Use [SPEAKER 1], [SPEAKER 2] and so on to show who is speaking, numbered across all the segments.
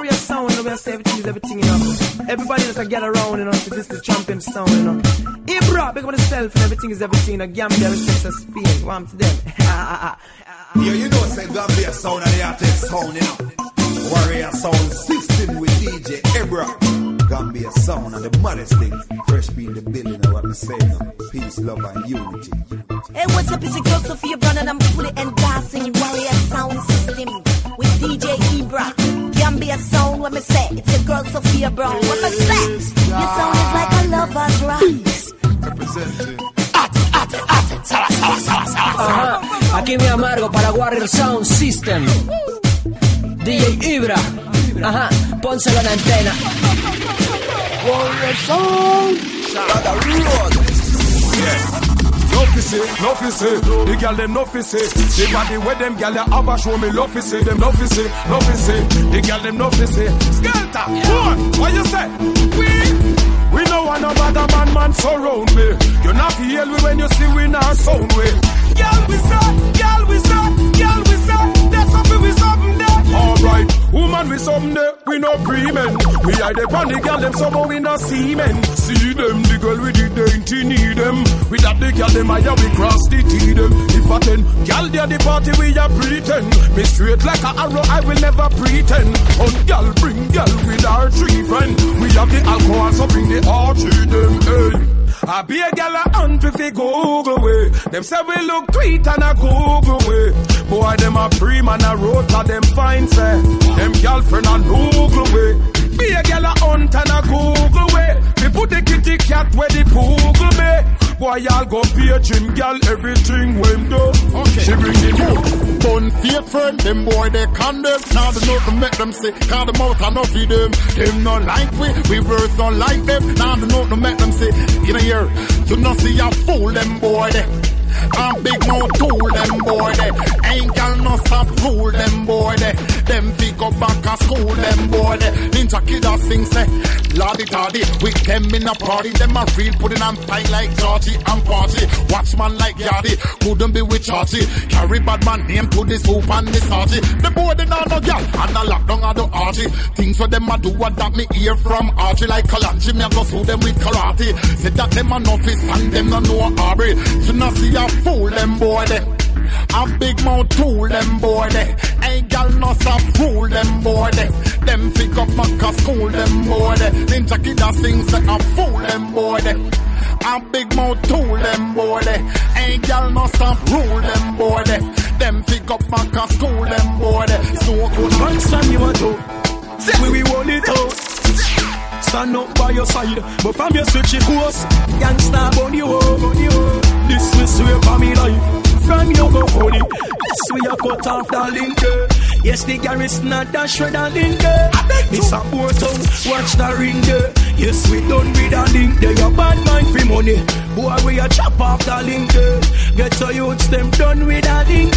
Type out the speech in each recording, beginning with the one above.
[SPEAKER 1] warrior sound, you know, we say everything is everything, you know. Everybody just like, get around, you know, to this the champion sound, you know. Ibra, big up on yourself and everything is everything, you know. Gambia, respect and Spain, warm to them.
[SPEAKER 2] yeah, you know, say Gambia sound and the artist sound, you know. Warrior sound system with DJ Ibra. Gambia sound and the maddest thing. Fresh being the building of what I'm saying. Peace, love, and unity.
[SPEAKER 3] Hey, what's up? It's a girl Sophia Brown and I'm fully endorsing Warrior Sound System with DJ Ibra. Gambia sound, what me say? It's a girl Sophia Brown. What me say? Your sound is like a lover's rise.
[SPEAKER 2] Representing.
[SPEAKER 4] Ajá. Aquí mi amargo para Warrior Sound System. DJ Ibra. Ajá, pónselo en la antena.
[SPEAKER 5] Warrior Sound.
[SPEAKER 2] Got a road.
[SPEAKER 5] Yeah. No fi no fi the girl them no fi say. The body where them girl they have a show me love fi say. Them no fi no fi the girl them no fi say. Skelter, yeah. what you say? We. We know one about a man, man surround me. You not feel me when you see we not sound way. Girl we say, girl we say, girl we say. That's something we something there. Alright, woman we there. We no pre-men. We hide the panic girl them somehow we no see men. See them, the girl with the dainty need them. We that the girl them I we cross the T them. If I ten, girl they the party we a pretend. Me straight like a arrow I will never pretend. On girl bring girl with our three friend. We have the alcohol so bring the archery them. Hey. I be a gal a hunt if they Google way. Them say we look tweet and a go way. Boy, them a pre man a road to them fine say. Them girlfriend a Google way. Be a gal a hunt and a Google way. We put the kitty cat where the Google me. Boy, y'all go pay gym gal everything when do. Okay. She bring it out.
[SPEAKER 6] Bun fake friend, them boy they condemn. Now the note to make them sick, call them out and not feed them. Them not like we, we words not like them. Now the note to make them sick. In a year, you not see a fool them boy they. I'm big mouth tool them boy they. Ain't gal no stop rule them boy they. Them pick up back a school them boy they. Ninja kid a sing say, Lordy toddy. With them in a party, them a real pudding and pie like Georgie and party. Watchman like Yardy, couldn't be with Chargy. Carry bad man name to the soup and the sargy. The boy they not no gal and the lockdown of the Archie. Things for them a do what that me hear from Archie like Kalanji. Me a go sue them with karate. Say that them a no fist and them no know Aubrey. You not see a fool them boy they. A big mouth tool them boy they. Ain't gal no stop rule them boy they. Them pick up back a school them boy they. Ninja kid a sing say a fool them boy they. A big mouth tool them boy they. Ain't gal no stop rule them boy they. Them pick up back a school them boy they. So good
[SPEAKER 5] stand you a do. We we hold it out. Stand up by your side, but from your switch your course, gangsta on you, on you. This is swear for me life. From you go holy, yes we a cut off the link. eh. Yes, the garrison not dash with a link. eh. Me support them, watch the ring. eh. Yes, we done with a link. They a bad mind for money. Boy, we a chop off the link. Get to youths them done with a link.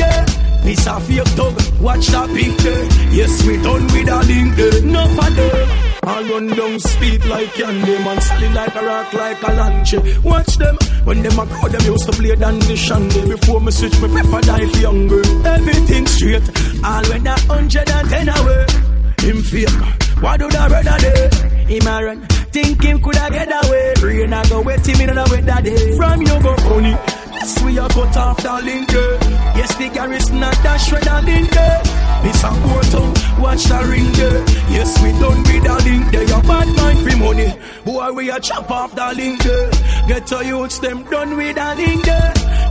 [SPEAKER 5] Miss a fake thug, watch that pink day. Yes, we done with a link day. No for them. I run down speed like candy, man. Solid like a rock, like a lunch. Watch them. When them a grow, them used to play than the. Before me switch, me prefer for younger. Everything straight. All when a hundred and ten away. Him fake. Why do that brother day? Him a run. Think him coulda get away. Rain a go wet him in the weather day. From you go. Yes, we a cut off the link. Yes, the garrison not dash with the link. This a portal, watch the ring. Yes, we done with the link. They a bad mind for money. Boy, we a chop off the link. Get to youths them done with the link.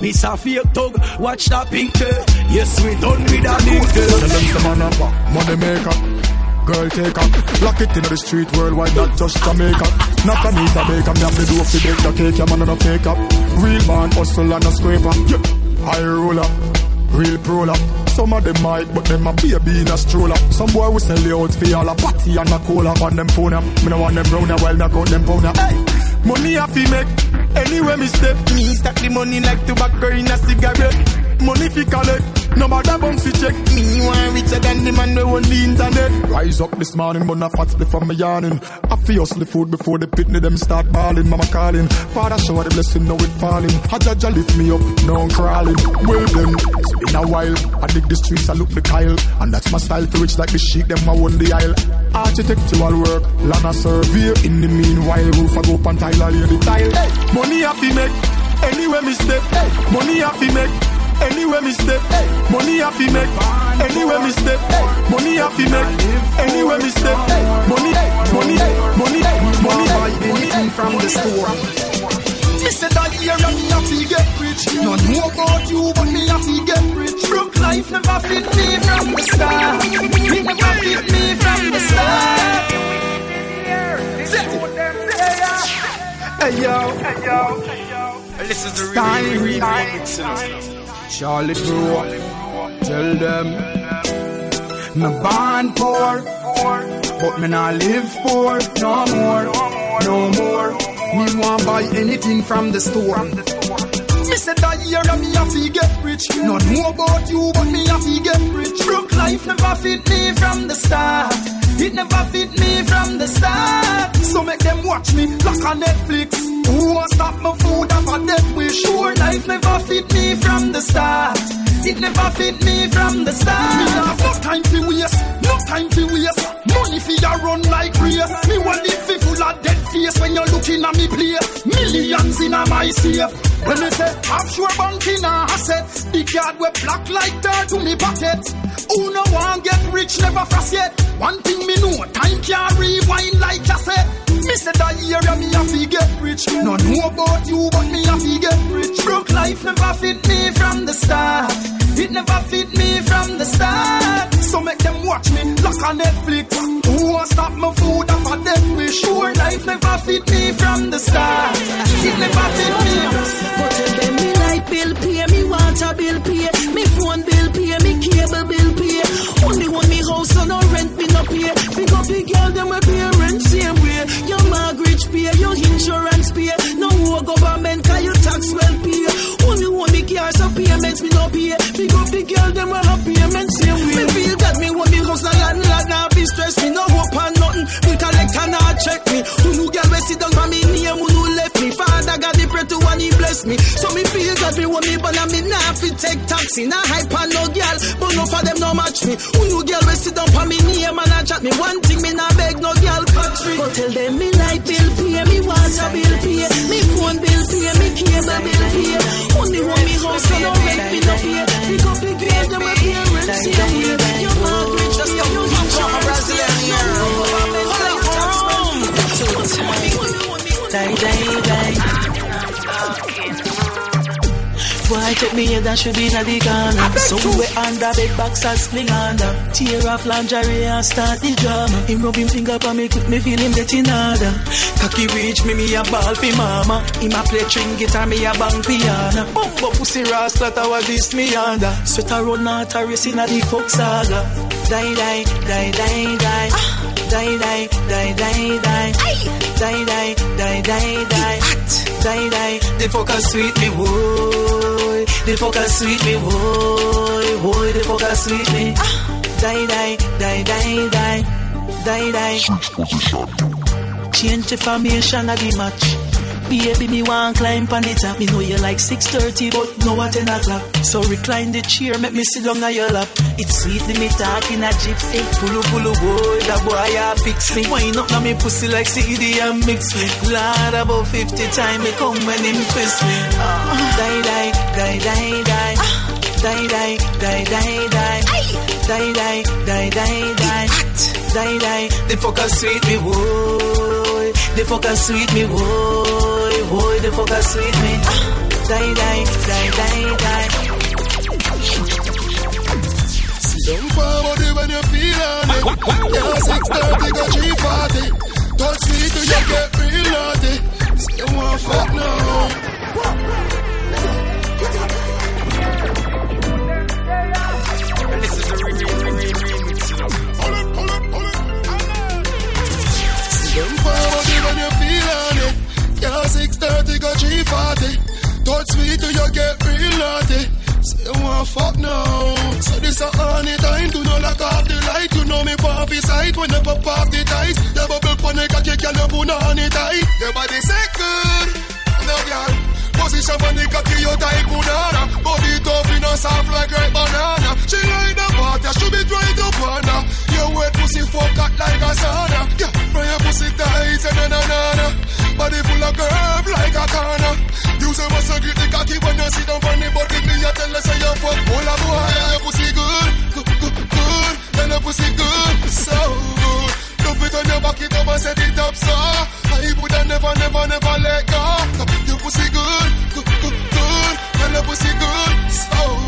[SPEAKER 5] Miss a fake thug, watch the pink. Yes, we done with the link.
[SPEAKER 6] Tell them some man a money maker. Girl take up, lock it in the street worldwide, not just Jamaica. Not a meat a baker, me have to do fi bake the cake, yeah man a no fake up. Real man hustle and a scraper, yeah. High roller, real proler. Some of them might, but them a baby in a stroller. Some boy will sell you out for all a party and a cola on them phone. Me no want them brown ya, while me got them pound. Hey, money a fi make. Anywhere me step, me stack the money like tobacco in a cigarette. Money fi collect.
[SPEAKER 7] No matter bounce fi check me, one richer than the man we on the internet. Rise up this morning, but not fat split from me yawning. I feel the food before the pitney them start balling. Mama calling, Father show the blessing, now it falling. Hajaja lift me up, now I'm crawling. Well then, it's been a while. I dig the streets, I look the Kyle, and that's my style. To rich like the sheep, them I won the aisle. Architectural work, land a survey. In the meanwhile, roof I go up and tile, I lay the tile. Hey, money I fi make, anywhere me step. Hey, money I fi make. Anywhere me step, money I fi make. Anywhere me step, money I fi make. Anywhere me step, hey, money, money, money, money, money,
[SPEAKER 8] Anything from the store.
[SPEAKER 7] Me say that year and have to get rich. No know about you, but me have to get rich.
[SPEAKER 8] Broke life never fit me from the start. It never fit me from the start.
[SPEAKER 7] Hey yo,
[SPEAKER 8] This is the
[SPEAKER 7] Stein,
[SPEAKER 8] real
[SPEAKER 7] Stein. Charlie Bro, tell them me born poor, but me not live poor no more, no more. Me want buy anything from the store. Me said that year and me have to get rich. No know about you, but me have to get rich.
[SPEAKER 8] Broke life never fit me from the start. It never fit me from the start.
[SPEAKER 7] So make them watch me like on Netflix. Who want stop my food off a death wish?
[SPEAKER 8] Sure, life never fit me from the start. It never fit me from the start.
[SPEAKER 7] Me have no time to waste, no time to waste. Money for ya run like race. Me want live full of dead face when you're looking at me place. Millions in a my safe. When me say offshore banking and assets, the card we black like dirt to me pocket. Who no want get rich, never frost yet. One thing me know, time can't rewind like cassette. Me say that year me have to get rich. No know about you, but me have to get rich.
[SPEAKER 8] Broke life never fit me from the start. It never fit me from the start.
[SPEAKER 7] So make them watch me like on Netflix. Who want stop my food off a death wish?
[SPEAKER 8] Sure, life never fit me from the start. It never fit me.
[SPEAKER 9] But tell them me light bill pay, me water bill pay, me phone bill pay, me cable bill pay. Only one me house so no rent me no pay. Pick up the girl them we pay rent same way. Your mortgage pay, your insurance pay. No government cause your tax well pay. Only one me car so payments me no pay. Pick up the girl them we have payments same way. Me feel that me want me house a landlord now be stress me no hope and collect and not check me. Who you girl we sit down for me name who you left me. Father God the pray to one he bless me. So me feel that me want me but I me nah fit take taxi. Nah hype and no girl, but no for them no match me. Who you girl we sit down for me name and I chat me. One thing me nah beg no girl catch me. Go tell them me light bill pay, me water bill pay, me phone bill pay, me cable bill pay. Only one me house so no rent me no pay. Pick up the girl them we pay rent same way. Your mortgage pay, your insurance pay. Die, die, die. Why take me here? That should be in the corner So we under bed box and sling under Tear off lingerie and start the drama. Him rub him finger for me quick me feel him getting harder. Cocky reach me me a ball fi mama. Him a play string guitar me a bang piano. Bumbo pussy rasta was this me under. Sweat a run out a race in a the folk saga Die die die die die Die die die die die Die die die die die Die die The fucker sweet me boy The fucker sweet me boy Boy the fucker sweet me. Die die die die die Die die Change the formation of the match Baby, me want climb on the top. Me know you like 6.30, but no at 10 o'clock. So recline the chair, make me sit down on your lap. It's sweet, me talking a gypsy. Pulu pulu boy, that boy ya fix me. Wind up now me pussy like CD and mix me. Lord, about 50 time me come when him twist me. Ah, die, die, die, die, die. Die, die, die, die, die. Die, die, die, die, die. Die, die, the fucker sweet me, boy. The fucker sweet me, boy. Boy, the fucker sweet me. Die, die, die, die, die.
[SPEAKER 7] Don't forward it when you feel on it. Yeah, 630 go 340. Touch me till you get real naughty. You want fuck now.
[SPEAKER 8] This is you.
[SPEAKER 7] Pull it, it, it Girl, 6.30, go 3.40. Touch sweet till you get real naughty. Say you want fuck now.
[SPEAKER 10] So this a honey time. to know like half the light. You know me puffy sight when you pop off the ties. The bubble pon got your girl, up put a honey tie. Your body say good, no girl. Position for the cocky, you type banana. Body tough, you know soft like ripe banana. She like the water, she be trying to burn her. Your wet pussy fuck out like a sauna. Yeah from your pussy tight, and na na na. Body full of curve like a corner. You say what's a the cocky when you sit down on the body. Me you tell us say you fuck all of boy. Your pussy good, good, good, good. Then your pussy good, so good. Dump it on your back, it up and set it up, so I would never, never, never let go. Your pussy good, good, good, good. Then your pussy good, so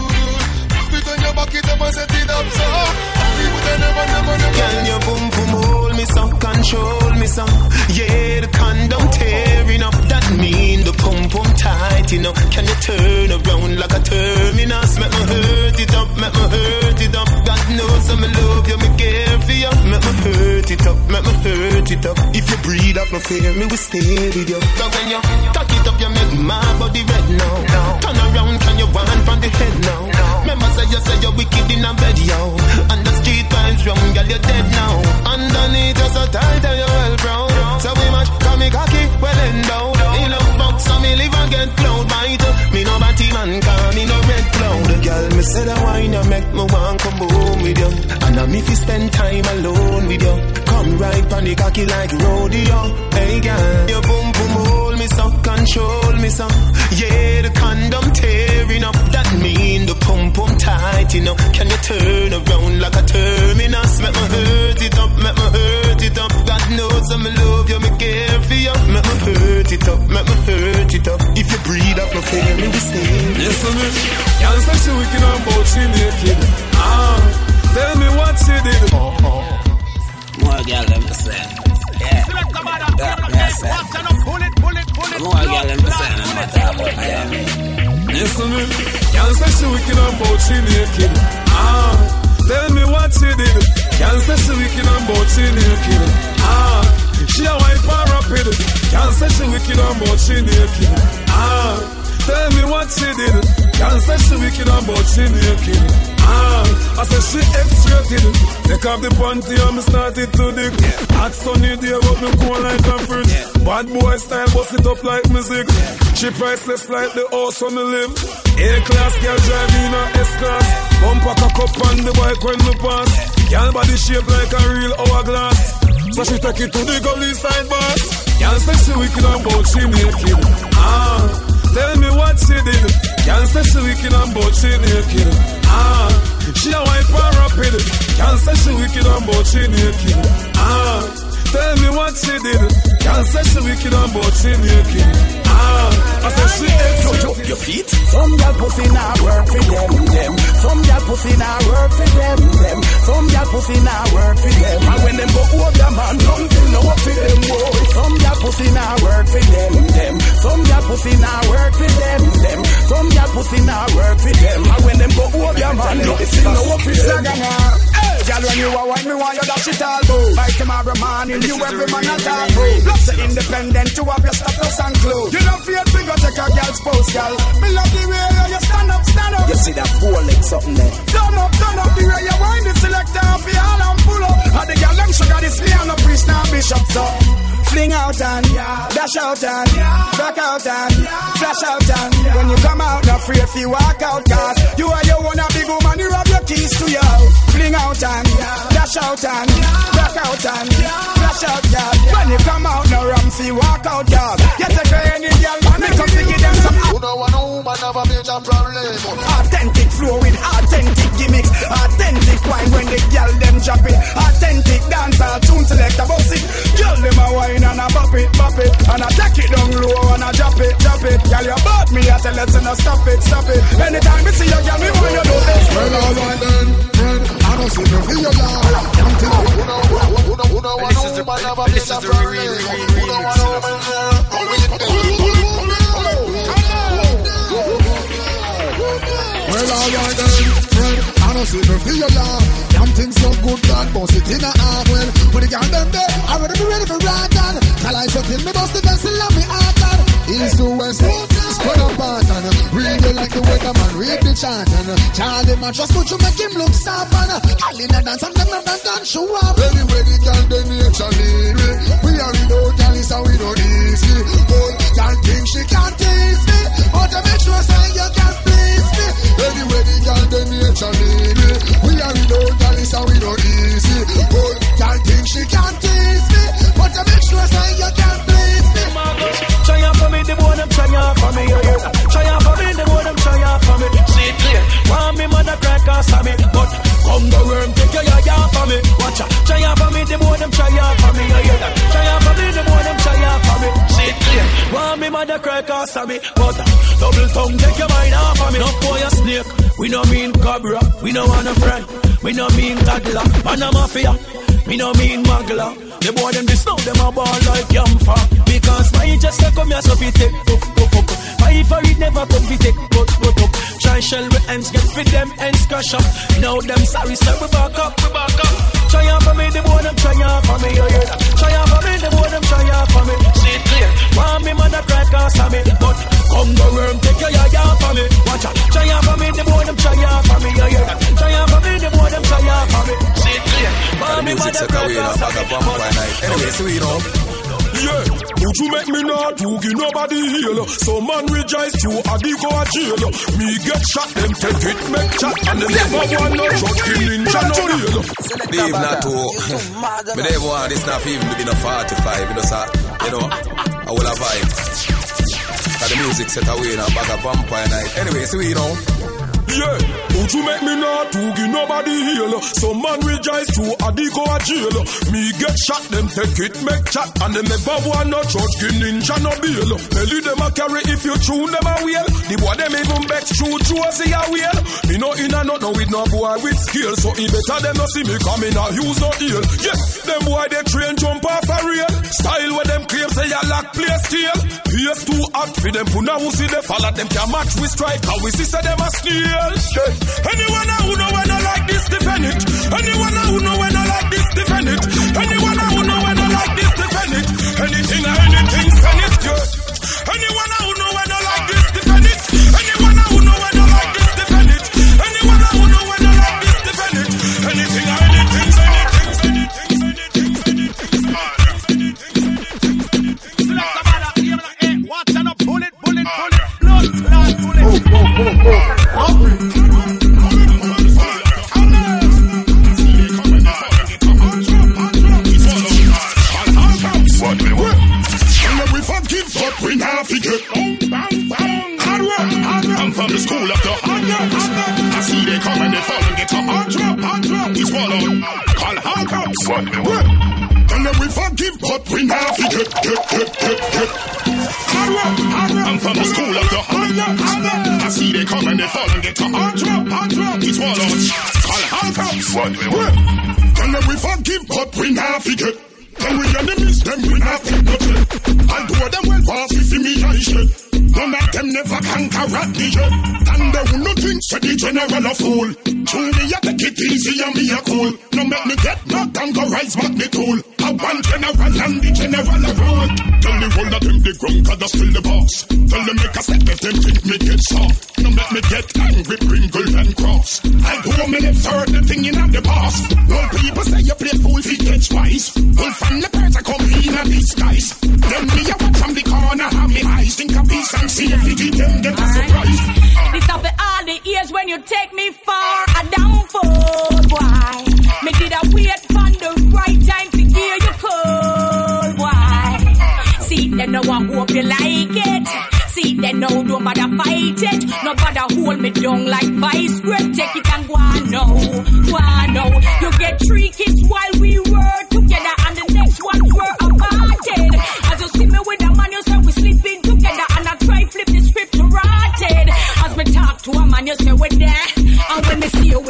[SPEAKER 11] hurt it up. If you breathe up, no fear, me will stay with you. But when you cock it up, you make my body red now. Turn around, can you want from the head now? Remember say you say you're wicked in a bed, yo. And the street vibes wrong, girl, you're dead now. Underneath you're so tight and you're well brown. So we match, call me cocky, well endowed. Me love fuck, so me live and get cloud bite. Me no batty man, call me no red cloud. Girl, me say the wine you make me want come home with you. And I'm if you spend time alone with you. Come right on the cocky like rodeo. Hey girl, your boom boom hold me so, control me so. Yeah, the condom tearing up. That mean the pum pum tight, you know. Can you turn around like a terminus? Make me hurt it up, make me hurt it up. God knows I'm in love you, for you. Make me hurt it up, make me hurt it up. If you breathe up, no fear, me will stay.
[SPEAKER 12] Listen me, can't say she wicked on both she naked. Ah, tell me what she did.
[SPEAKER 13] More girl them to say. Yeah. Yeah, yes, sir. More girl them to say. I'm not talking about them.
[SPEAKER 12] Listen me, can't say she wicked on both she naked. Ah, tell me what she did. Can't say she wicked on both she naked. Ah, she a wife and rapid. Can't say she wicked on both she naked. Ah, tell me what she did. Can't say she wicked on both she naked. Ah, I say she X-rated. Take off the panty and me started to dig. Hot sunny day, but me cool like a fridge. Bad boy style, bust it up like music. She priceless like the house on me live. A-class girl driving a S-class. Bumper cock up on the bike when me pass. Girl body shape like a real hourglass. So she take it to the gully side boss. Girl say she wicked and bout she naked. Ah, tell me what she did. Girl say she wicked and bout she naked. Ah, she a wife and rapid. Girl say she wicked and bout she naked. Ah, tell me what she did. Girl say she wicked and bout she naked. Ah, She
[SPEAKER 14] Touch up your feet. Some gal pussy nah work for them, them. Some gal pussy nah work for them, them. Some gal pussy nah work for them. And when them go over your man, nothing no up for them, boy. Some gal pussy nah work for them, them. Some gal pussy nah work for them, them. Some gal pussy nah work for them. And when them go over your man, nothing no up for them. Gal, when you are white, me want you dash it all, boo. By tomorrow morning, you every man a talk, boo. Plus the independent, you have your status and clothes. You don't feel to go take a girl's post, gal. Me love the way you stand up, stand up.
[SPEAKER 15] You see that four leg something there?
[SPEAKER 14] Turn up, turn up the way you wind the selector the all and pull up. And the girl them sugar this me the priest now bishop so. Fling out and dash out and back out and flash out and when you come out, not afraid if you walk out, cause you are your one a big woman, you have your keys to your Fling out and dash out and back out and flash out, girl. When you come out, no Ramsey walk out, girl. You take any girl, man, me come to give them some.
[SPEAKER 10] You don't want no woman have a major problem.
[SPEAKER 14] Authentic flow with
[SPEAKER 16] the
[SPEAKER 10] them there, I already be ready for on. Tell I till me bust the vessel and me heart on.
[SPEAKER 17] east to west. Spread apart and read it like the weatherman, read the chart and Charlie man just put you make him look soft and all in the dance and them not dance show up. Anyway, the girl the nature lead me. We are without girl is how we don't easy. But girl think she can't tease me, but to make sure say you can please me. Anyway, the girl the nature lead me. We are without girl is how we don't easy.
[SPEAKER 12] Mother cry cause of me, but uh, double tongue take your mind off of me. No boy a snake. We no mean cobra. We no want a friend. We no mean toddler. Man a mafia. Me no mean muggler. The boy them this now them a ball like yamfa. Because my just a come here so fi take puff puff puff. My for it never come fi take put put up. Try shell with ends get fit them ends crush up. Now them sorry so we back up we back up. Try out for me the boy them try out for me you hear that? Try out for me the boy them try out for me. See it clear. Want me mother cry cause of me, but come the worm take your yaya for me. Watch out. Try out for me the boy them try out for me you hear that? Try out for me the boy them try out for me. See it clear. Want me mother
[SPEAKER 18] set
[SPEAKER 12] cry
[SPEAKER 18] away now,
[SPEAKER 12] cause
[SPEAKER 18] bag
[SPEAKER 12] of
[SPEAKER 18] of
[SPEAKER 12] me,
[SPEAKER 18] vampire
[SPEAKER 12] but
[SPEAKER 18] night. Anyway, so you know.
[SPEAKER 12] Yeah, would you make me not to give nobody heal? So man rejoice you a the go a jail. Me get shot, them take it, make chat, and them never want no judge, kill ninja no deal.
[SPEAKER 18] Leave not to. Me never want this not even to be no 45. You know, sir. You know, I will have vibe. Cause the music set away now, bag of vampire night. Anyway, so you know.
[SPEAKER 12] Yeah, would you make me not to give nobody heal? So man rejoice you a the go a jail. Me get shot, them take it, make chat, and them never want no judge, kill ninja no bail. Belly them a carry if you tune them a wheel. The boy them even back true Josie a wheel. Me no in a no no with no boy with skill, so he better them no see me coming I use no heel. Yeah, them boy they train jump off a real. Style where them claim say ya lack play steel. PS too hot for them puna who see they follow them can match with strike. How we see say them a steal. Anyone who know when I like this defend it. Anyone who know when I like this defend it. Anyone who know when I like this defend it. Anything or anything send it. Anyone who know when I like this defend it. Anyone who know when I like this defend it. Anyone who know when I like this defend it. Anything or anything send it.
[SPEAKER 19] Watch out, bullet, bullet, bullet, blood, blood, bullet.
[SPEAKER 17] What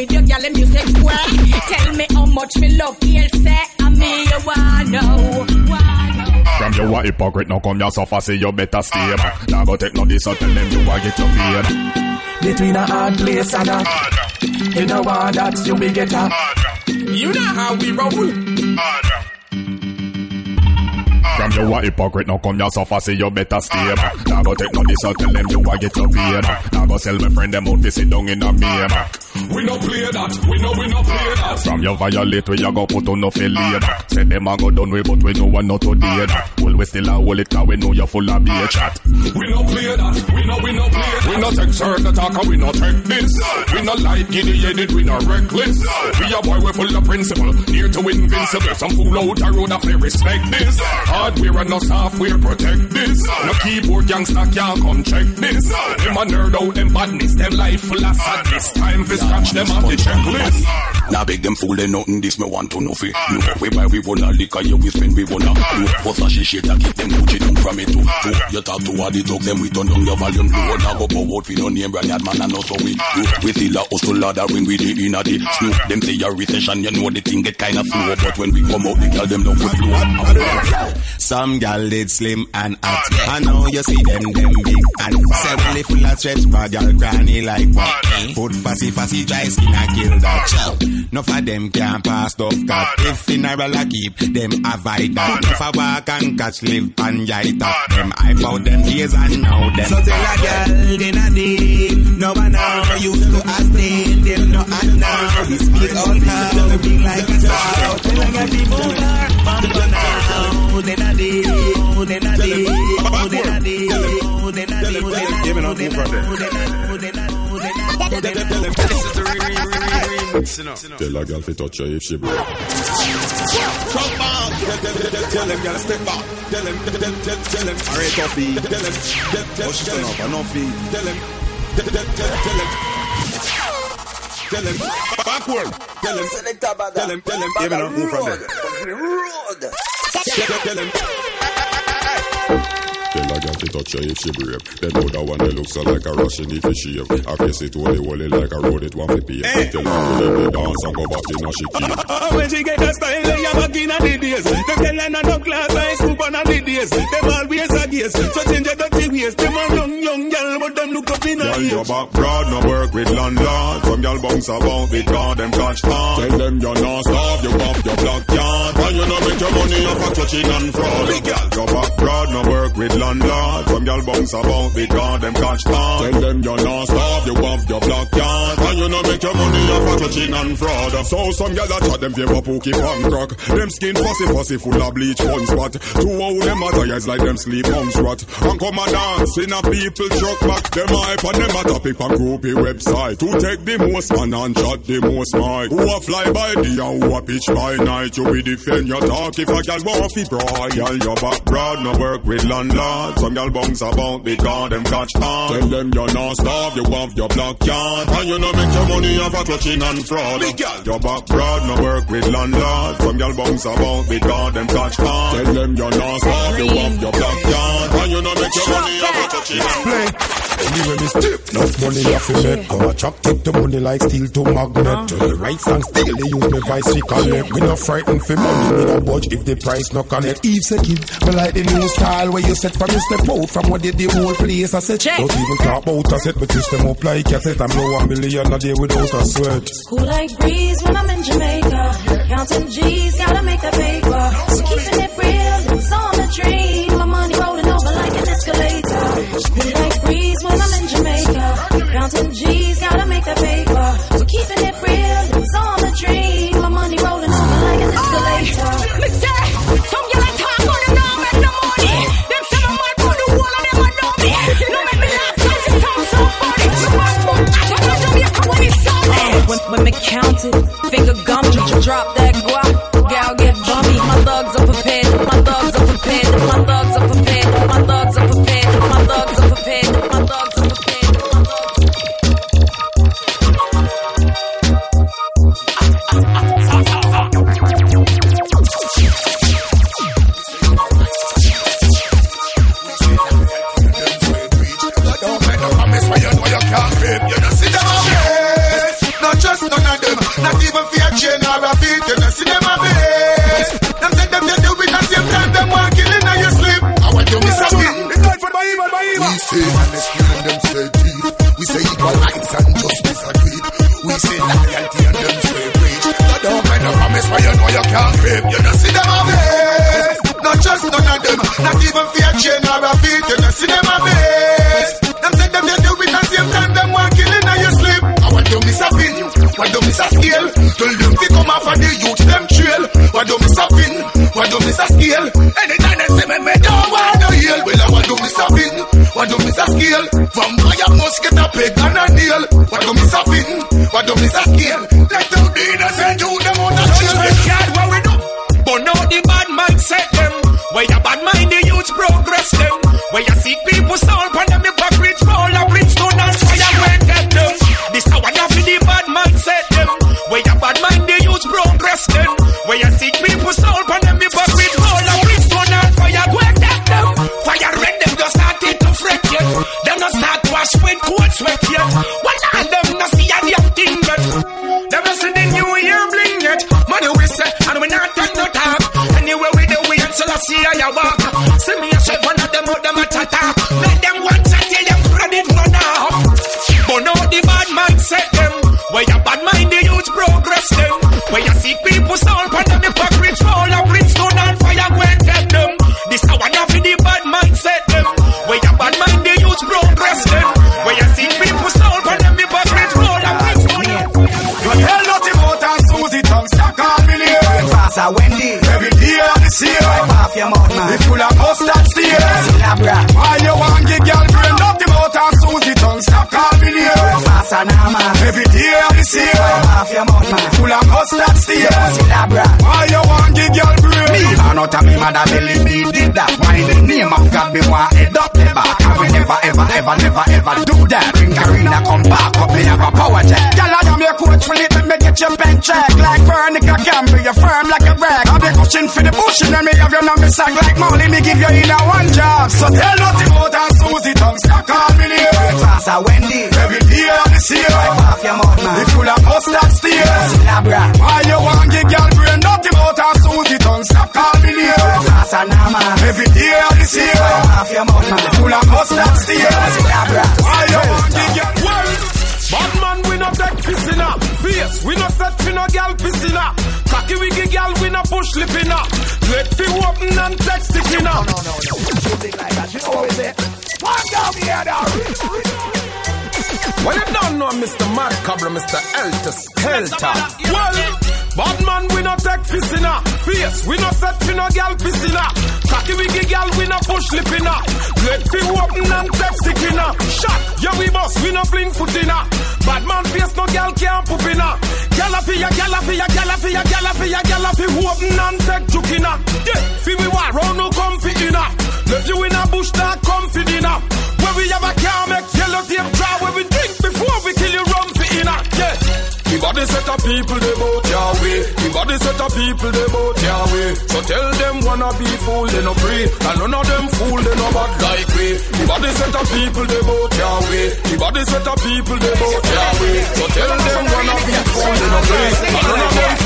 [SPEAKER 17] with
[SPEAKER 16] your gal, and you say square. Tell me how much me love you, say, I me you wanna know, wanna.
[SPEAKER 20] From you a hypocrite, now come your suffer, say you better stay back. Now go take no this, so tell them you a get your paid.
[SPEAKER 14] Between a hard place and a You know what that you be get a
[SPEAKER 19] You know how we roll.
[SPEAKER 20] From you a hypocrite, now come your suffer, say you better stay back. Now go take no this, so tell them you a get your pay back. Now go sell my friend them out, to sit down in a Maybach. We no play that, we know we no play that. From your violate, we a go put on no failure back. Say them a go done with, but we know one not to day that. Well, we still a hold it, cause we know you're full of beer chat. We no play that, we know we no play that. We no take certain talk, and we no take this. We no like giddy headed, we no reckless. We a boy, we full of principle, near to invincible. Some fool out the road, I respect this. Hardware and no software, protect this. No keyboard gangster can't come check this. Them a nerd out, them badness, them life full of sadness. Time for scratch them off the checklist.
[SPEAKER 21] Now beg them fool they nothing this me want to know fi No we buy we wanna liquor yeah we spend we wanna No What's a shit shit keep them Gucci down from it too You talk to all the talk them we turn down your volume low Now go pour out fi no name brand man and no so we do We still a hustle ladder when we dey inna the snow Them say a recession you know the thing get kinda slow But when we come out the girl them don't good blow
[SPEAKER 22] Some gal did slim and hot. I know you see them, them big and fat. Belly full of stretch, but gal granny like what? Foot fussy, fussy, dry skin, I kill that. No for them can't pass off cut. If in a roll, I keep them avoid that. If I walk and catch live and yite up them, I bout them days and now them.
[SPEAKER 14] So tell a girl, they not deep. No one now used to ask them, them no and now. We speak out now, big like a star. Tell a girl, people are
[SPEAKER 20] Tell a girl fi touch her if she broke.
[SPEAKER 2] Tell them, tell them, them, girl, step back. Tell them, tell them, tell them,
[SPEAKER 22] Alright, coffee.
[SPEAKER 2] tell them, tell tell
[SPEAKER 22] Oh,
[SPEAKER 2] tell them,
[SPEAKER 22] up, I know fee.
[SPEAKER 2] tell them, tell tell tell them. Tell them, backward. Tell them, tell them, tell them,
[SPEAKER 22] man, move from there.
[SPEAKER 2] Tell tell them.
[SPEAKER 20] A fi touch her if she brave. Then know that one that looks like a she need to shave. I face it holy holy like a road it want to pay. Tell her to let me dance and go back in a she.
[SPEAKER 14] Oh, when she get a style, they are back in a the days. Them tell her no class, I scoop on a the days. Them always a gaze. So change your dirty ways. Them a young, young girl, but them look up in a age.
[SPEAKER 20] your back broad, no work with landlord. Some girl bounce about it, cause them catch on. Tell them you're not starve, you off your block yard. And you know make your money off of touching and fraud. Big girl, your back broad, no work with landlord. Some girl bounce about it, cause them catch on. Tell them you're not starve, you off your block yard. And you know make your money off of touching and fraud. So some girl a chat them favor pookie pan crack. Them skin fussy fussy full of bleach one spot. Two how them attires like them sleep monks rot. And come and dance in a people truck back. Them hype and them a topic on groupie website. Who take the most man and chat the most mic. Who a fly by day and who a pitch by night. You be defend your talk if a girl want fi brawl. Girl your back broad no work with landlord. Some girl bounce about because them catch on. Tell them you're not starve, you want your block yard. And you know make your money off a clutching and fraud. Big girl, your back broad no work with landlord. Some girl bounce about because them catch on. Tell them you're not starve, you want your block yard. And you know make your money off a clutching and fraud.
[SPEAKER 23] Anyway, me stiff enough money off in it. Come a chop, take the money like steel to magnet. Uh. To the right stand still, they use me vice to collect. Me not frightened for money, me not budge if the price not connect. Eve say kid, me like the new style where you set for me step out from what did the whole place I said.
[SPEAKER 16] Check.
[SPEAKER 23] Don't even talk about a set, but twist them up like cassette. I'm low a million a day without a sweat.
[SPEAKER 16] Cool like breeze when I'm in Jamaica. Counting G's, gotta make that paper. So keeping it real, it's on the dream. My money rolling over like an escalator. Cool like breeze when I'm in Jamaica. Counting G's, gotta make that paper. So keeping it real, it's on the dream. My money rolling over like an escalator.
[SPEAKER 14] Me say, some gyal a talk on them now make no money. Them say my man put the wall on them and know me. No make me laugh 'cause it sound so funny. Me want more cash when I Jamaica when it's sunny.
[SPEAKER 16] When, when me count it, finger gum, drop that guap, gal get bummy. My thugs are prepared, my thugs are prepared, my thugs are
[SPEAKER 17] when you know you can't keep. You don't see them a base. Not just none of them. Not even fear chain
[SPEAKER 14] Full of mustard steer.
[SPEAKER 24] Labra.
[SPEAKER 14] Why you want give girl brain?
[SPEAKER 24] Me, man, out of me mother belly, me did that. Why the name of God, me want head up the back. I will never, ever, ever, never, ever do that. Bring Karina, come back up, me have a power jet.
[SPEAKER 14] Girl, I am your coach, will it let me get your pen check Like Veronica Campbell, you're firm like a rag I'll be pushing for the bush and then me have your number sack Like Molly, me give you in a one job So tell nothing about and Susie tongue stack all million
[SPEAKER 24] Faster Wendy.
[SPEAKER 14] Every day of this year
[SPEAKER 24] Wipe off your mouth, man.
[SPEAKER 14] It's full of mustard steer
[SPEAKER 24] Labra.
[SPEAKER 14] Why you want give girl brain nothing about and Susie tongue stack all million
[SPEAKER 24] Faster now, man.
[SPEAKER 14] Every day of this year
[SPEAKER 24] off your mouth, man.
[SPEAKER 14] Full of mustard steer
[SPEAKER 24] Labra.
[SPEAKER 14] Why you want give girl
[SPEAKER 12] Well, bad man, we no take pissina. Face, we no set fi no gal pissina. Cocky wiggy gal, we no push lippina. Let fi open and text sticking up.
[SPEAKER 14] No, no, no. You think like that, you know what we say? One down here, now.
[SPEAKER 12] Well, you don't know Mr. Macabre, Mr. Elter Skelter. Well, bad man, we no take pissina. Face, we no set fi no gal pissina. Cocky wiggy gal, we no push lippina. Let fi open and text sticking up. Shot, yeah we boss, we no fling foot inna. Bad man face, no gal can't poop inna. Gal fi ya, gal fi ya, gal fi ya, gal fi ya, gal fi open and take juke inna. Yeah, fi we war round no comfy inna. Left you in a bush, that comfy dinner. Where we have a car, make yellow tape draw. Where we drink before we kill you, rum for inna. Yeah. The body set of people they bout way. The body set of people they bout way. So tell them wanna be fool they no free. And none of them fool they no bad like we. The body set of people they bout way. The body set of people they bout way. So tell them wanna be fool they no free. And none of them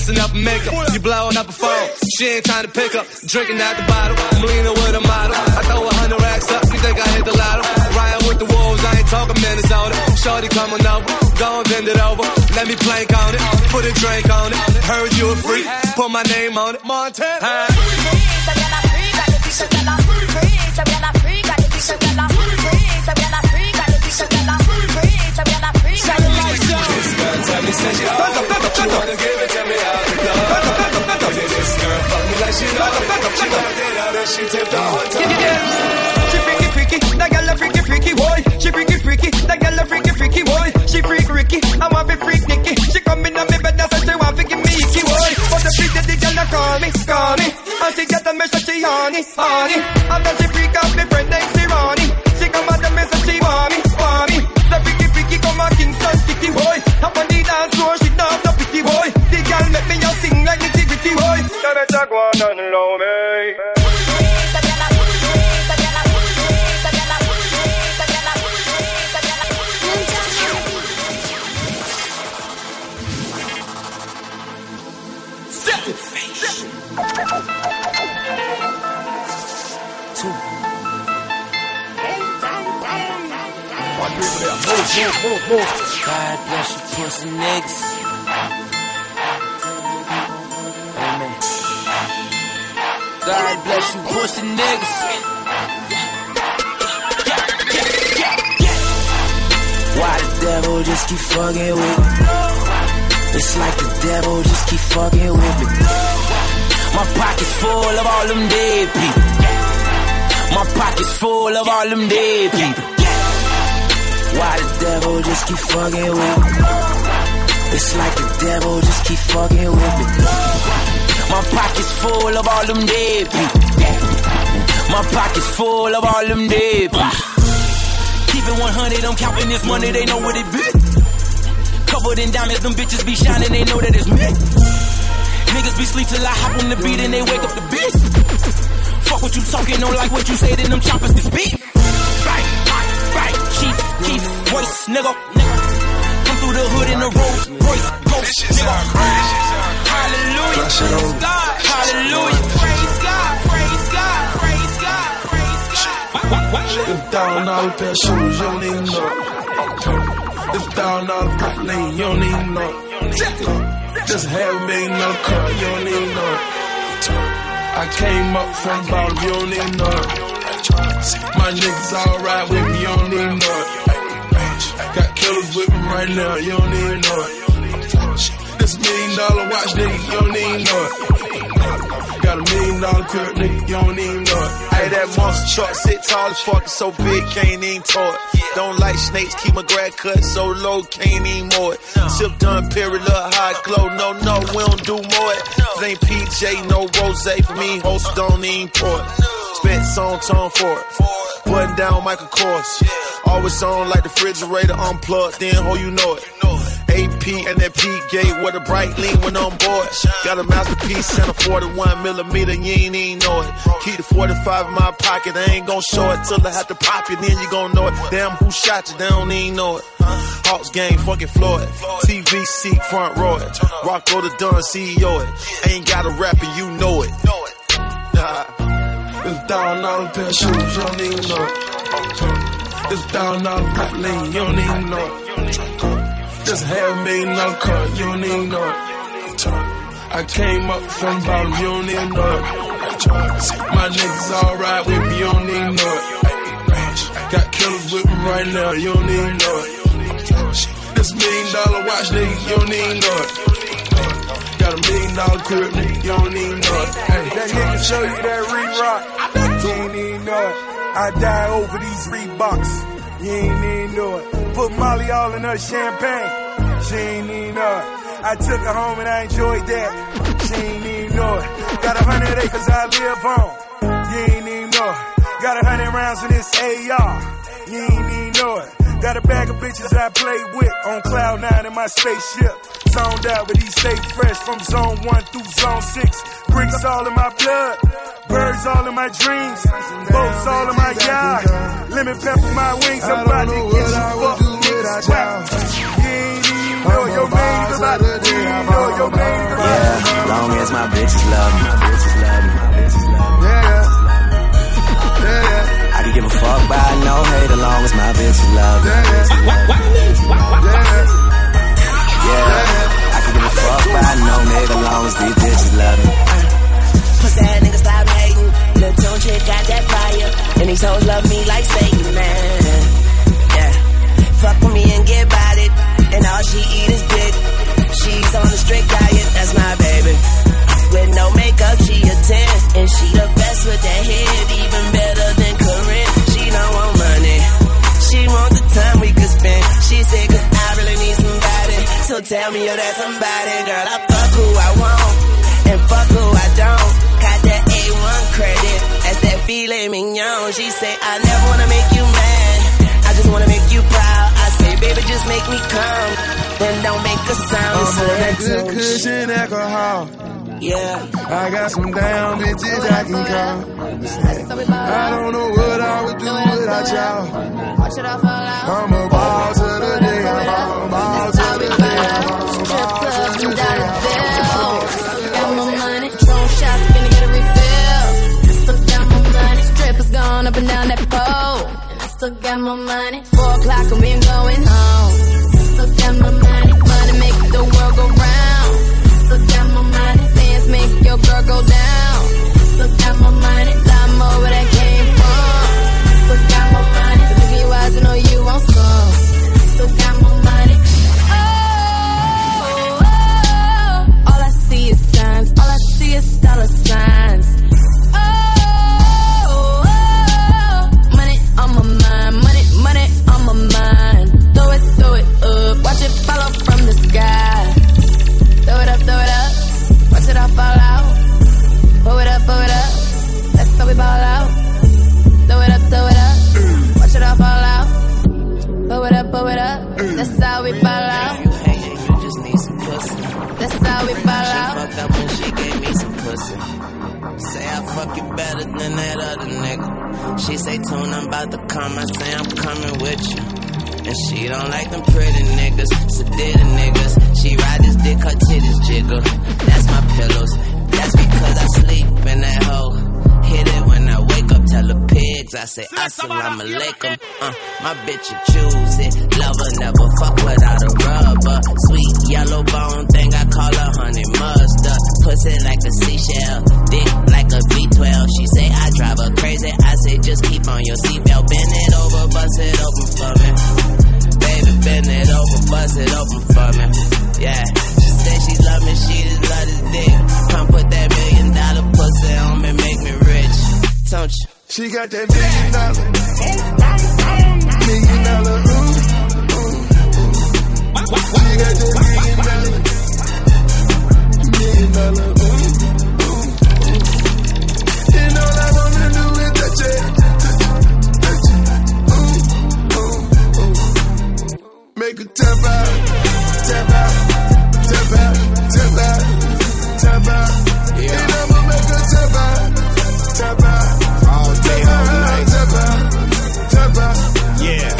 [SPEAKER 3] messing up makeup. You blowing up a phone, she ain't trying to pick up. Drinking out the bottle, I'm leaning with a model. I throw a hundred racks up, you think I hit the lotto? Rioting with the wolves, I ain't talking Minnesota. Shorty coming over, go and bend it over. Let me plank on it, put a drink on it. Heard you a freak, put my name on it. Montana.
[SPEAKER 25] She freaky freaky, that girl a freaky freaky boy. She freaky freaky, that girl a freaky freaky boy. She freak Ricky, I want to freak Nicky. She come in on me bed and say she want to give me icky boy. But the freak that the girl a call me, call me. And she get a me say she honey, honey. And then she freak out me friend next to Ronnie. She come out and me say she want me, want me. The freaky freaky come a Kingston sticky boy. The dance floor she down the picky boy. The girl make me a sing like nitty gritty boy. You better go on and love me.
[SPEAKER 16] Move, move, move.
[SPEAKER 26] God bless you, pussy niggas. Amen. God bless you, pussy niggas. Why the devil just keep fucking with me? It's like the devil just keep fucking with me. My pocket's full of all them dead people. My pocket's full of all them dead people. Why the devil just keep fucking with me? It's like the devil just keep fucking with me. My pocket's full of all them dead. My pocket's full of all them dead. Keep it 100, I'm counting this money, they know what it be. Covered in diamonds, them bitches be shining, they know that it's me. Niggas be sleep till I hop on the beat and they wake up the bitch. Fuck what you talking, don't like what you say, then them choppers can speak. Chief, voice, nigga. Come through the hood in a Rolls Royce, ghost, nigga. Hallelujah, praise God, hallelujah, praise God, praise God, praise God, praise God.
[SPEAKER 10] If dollar pair of shoes, you don't even know. If thousand dollar black lane, you don't even know. Just have a million dollar car, you don't even know. I came up from bottom, you don't even know. My niggas all ride with me, you don't even know. Killers with me right now, you don't even know. it. This million dollar watch, nigga, you don't even know it. Got a million dollar crib, nigga, you don't even know it.
[SPEAKER 11] Hey, that monster truck sit tall as fuck, so big, can't even tow it. Don't like snakes, keep my grad cut so low, can't even mow it. Tip done, period, look hot glow. No, no, we don't do more it. It ain't PJ, no rose for me, host don't even pour it. Spent song tone for it. Button down Michael Kors. Always on like the refrigerator unplugged, then ho, you know it. AP and that P gate where the bright lean went on board. Got a masterpiece and a 41 millimeter, you ain't even know it. Keep the 45 in my pocket, I ain't gon' show it till I have to pop it, then you gon' know it. Damn, who shot you? They don't even know it. Hawks game, fucking Floyd. TV seat, front row it. Rocko the Dunn, CEO it. Ain't got a rap and you know it.
[SPEAKER 10] If thousand dollar pair of shoes, you don't even know it. If thousand dollar black lane, you don't even know it. Just half million dollar car, you don't even know it. I came up from bottom, you don't even know it. My niggas all ride with me, you don't even know it. Got killers with me right now, you don't even know it. This million dollar watch, nigga, you don't even know it. Got a million dollar crib, nigga, you don't even know it. Hey.
[SPEAKER 27] That nigga show you that re-rock. You ain't even know it. I die over these Reeboks. You ain't even know it. Put Molly all in her champagne. She ain't even know it. I took her home and I enjoyed that. She ain't even know it. Got a hundred acres I live on. You ain't even know it. Got a hundred rounds in this AR. You ain't even know it. Got a bag of bitches I play with on cloud nine in my spaceship. Zoned out, but he stay fresh from zone one through zone six. Bricks all in my blood, birds all in my dreams, boats all in my yard. Lemon pepper my wings, I'm about to get you fucked. niggas whacked. You ain't even know your name about to You ain't know your name about
[SPEAKER 26] Yeah, long as my bitches love me. My bitches love me. My bitches love me. Fuck by no hate as long as my bitches love me. Yeah, I can give a fuck by no nigga as long as these bitches love me.
[SPEAKER 28] Pussy ass niggas stop hating. Lil' tune chick got that fire. And these hoes love me like Satan, man. Yeah. Fuck with me and get about it. And all she eat is dick. She's on a strict diet, that's my baby. With no makeup, she a 10. And she the best with that head, even better than Karrine. She don't want money. She want the time we could spend. She said, cause I really need somebody. So tell me you're that somebody, girl. I fuck who I want. And fuck who I don't. Got that A1 credit. That's that filet mignon. She say, I never wanna make you mad. I just wanna make you proud. I say, baby, just make me come. Then don't make a sound.
[SPEAKER 27] I'm on that good cushion alcohol.
[SPEAKER 28] Yeah.
[SPEAKER 27] I got some down bitches I can call. I don't know what I would do without y'all. I'm a ball to the day I fall. Ball to the day I fall. Ball to the day I fall.
[SPEAKER 29] Got more money, drone shots, finna get a refill. Still got more money, strippers gone up and down that pole. And I
[SPEAKER 28] Still got my money. Four o'clock and we ain't going home. Down.
[SPEAKER 10] Tap out, tap out, tap out, tap out, out.
[SPEAKER 30] All day, all night.
[SPEAKER 10] Tap out, tap out.
[SPEAKER 30] Yeah.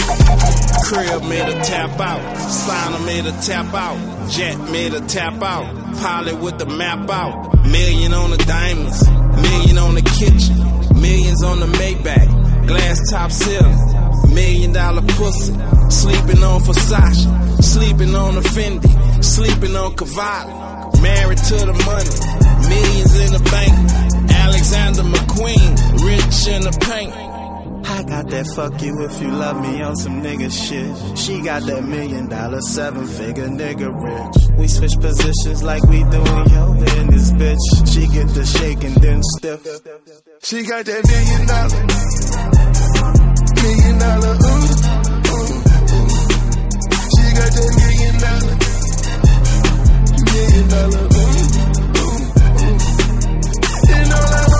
[SPEAKER 30] Crib made a tap out. Signer made a tap out. Jet made a tap out. Pilot with the map out. Million on the diamonds. Million on the kitchen. Millions on the Maybach. Glass top ceiling. Million dollar pussy. Sleeping on Versace. Sleeping on a Fendi. Sleeping on Cavalli. Married to the money. Millions in the bank. Alexander McQueen. Rich in the paint.
[SPEAKER 31] I got that fuck you if you love me on some nigga shit. She got that million dollar, seven figure nigga rich. We switch positions like we doing yoga in this bitch. She get the shake and then stiff.
[SPEAKER 10] She got that million dollar, million dollar, ooh, ooh, ooh. She got that million dollar, million dollar, ooh, ooh, ooh. And all I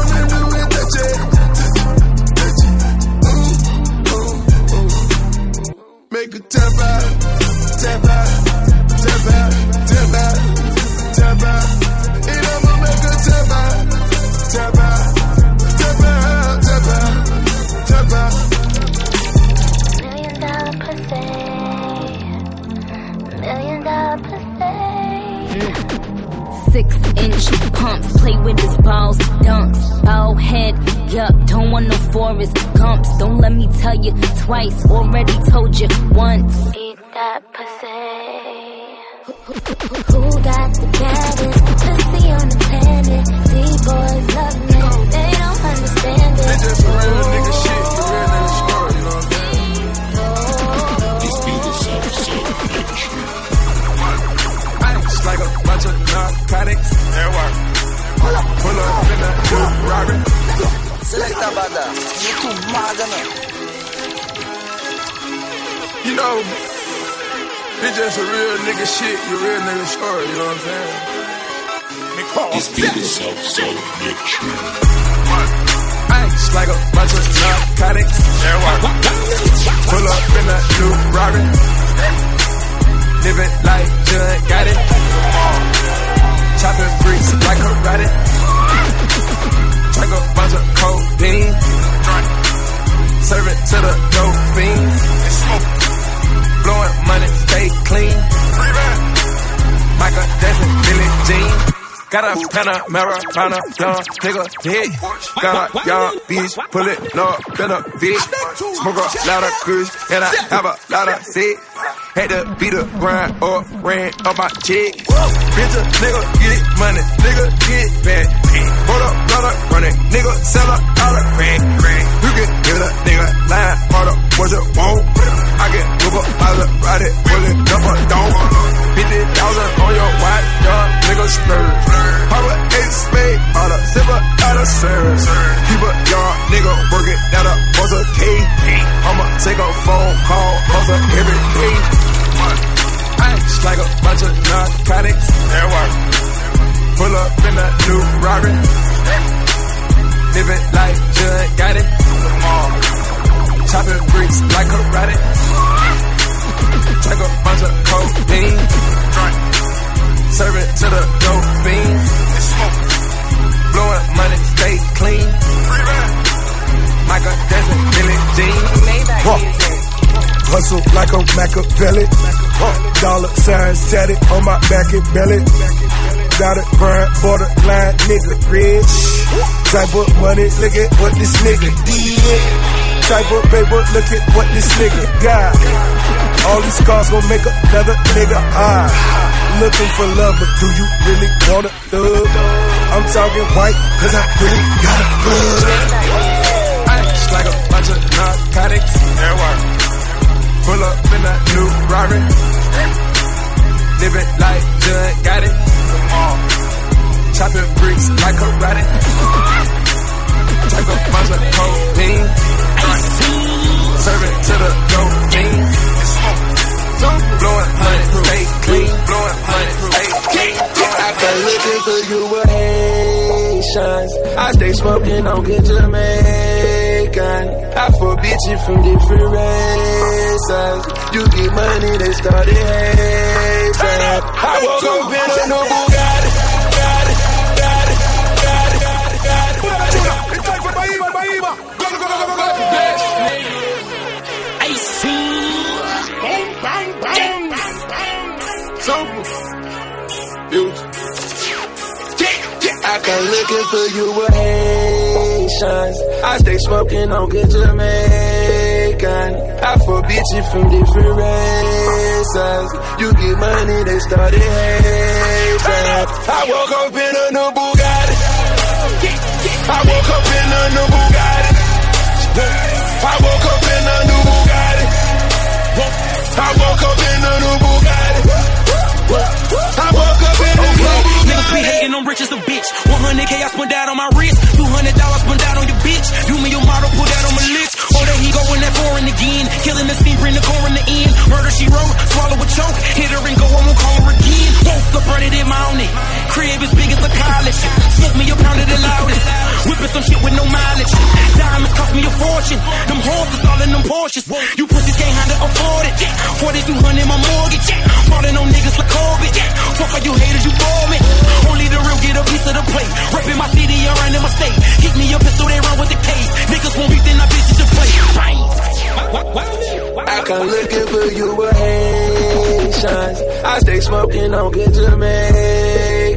[SPEAKER 32] pumps, play with his balls, dunks, ball head, yup, don't want no Forrest Gumps. Don't let me tell you twice, already told you once.
[SPEAKER 28] Eat that pussy.
[SPEAKER 32] Who got the baddest pussy on the planet? These
[SPEAKER 10] Pull up in a new Robert.
[SPEAKER 13] Select a bada. You too.
[SPEAKER 10] You know, it's just a real nigga shit, the real nigga story, you know what I'm saying?
[SPEAKER 21] This beat is extra.
[SPEAKER 10] Ice like a bunch of narcotics. Pull up in a new Robert. Living like Judd got it. Chopping bricks like karate. Drink a bunch of codeine. Serve it to the dope fiends. Blowing money, stay clean. Michael Jackson, Billie Jean.
[SPEAKER 33] Got a Panamera, Panama, young nigga hit. Got a young bitch, pull it up in a bitch. Smoke a lot of kush, and I have a lot of sex. Had to beat the grind up, ran up my check. Bitch, a nigga get money, nigga get back. Hold up, brother, run it, nigga sell a dollar rent. You can get a nigga line, hold up, what you want? I can move up, I look, ride it, pull it up or down. 50,000 on your watch, young nigga splurge. Pop a eight spade, all a silver, out of service. Keep a young nigga working, that a buzz a K. I'ma take a phone call, buzzer every day. Ice like a bunch of narcotics. Pull up in a new Rari. Living like Judd got it. Chopping bricks like karate. Take a bunch of. Serve it to the dope fiends. Blowing money, stay clean. Michael Jackson, Billie Jean. Maybach
[SPEAKER 6] Hustle like a Machiavelli. Dollar signs tatted on my back and belly. Got a grind, borderline nigga rich. Type of money, look at what this nigga did. Type of paper, look at what this nigga got. All these cars gon' make another nigga high. Looking for love, but do you really wanna love? I'm talking white, cause I really got a blood.
[SPEAKER 33] Ice like a bunch of narcotics. Pull up in a new Rari. Living like Judd got it. Uh, chopping bricks like karate. Take a bunch of codeine. Serve it to the dope fiends. Blowing honey, stay clean. Blowing honey, stay clean.
[SPEAKER 10] I've been looking for you with Haitians. I stay smoking on good Jamaican. I forbid you from different races. You get money, they started hating. I woke up in a new Bugatti. Got got
[SPEAKER 27] I see.
[SPEAKER 6] Bang, bang, bang.
[SPEAKER 10] I looking for you with Haitians. I stay smoking on good Jamaican. I forbid you from different races. You get money, they started hating. I woke up in a new Bugatti. I woke up in a new Bugatti. I woke up in a new Bugatti. I woke up in a new Bugatti.
[SPEAKER 26] Rich as a bitch. 100k I spent that on my wrist. 200 dollars spent that on your bitch. You me your model, put that on my list. Oh, there he go in that foreign again. Killing the scene, bring the core in the end. Murder she wrote, swallow a choke. Hit her and go, I won't call her again. Woke up, it in my own. Crib as big as a college. Smoke me a pound of the loudest. Whipping some shit with no mileage. Diamonds cost me a fortune. Them horses all in them Porsches. You pussies can't handle afford it. 4200 my mortgage. Falling on niggas like Corbett. Fuck all you haters, you bore me. Only the real get a piece of the plate. Reppin' my city around in my state. Hit me a pistol, they run with the case. Niggas won't beat, then I bitches to play.
[SPEAKER 10] I come looking for you with Haitians. I stay smoking on good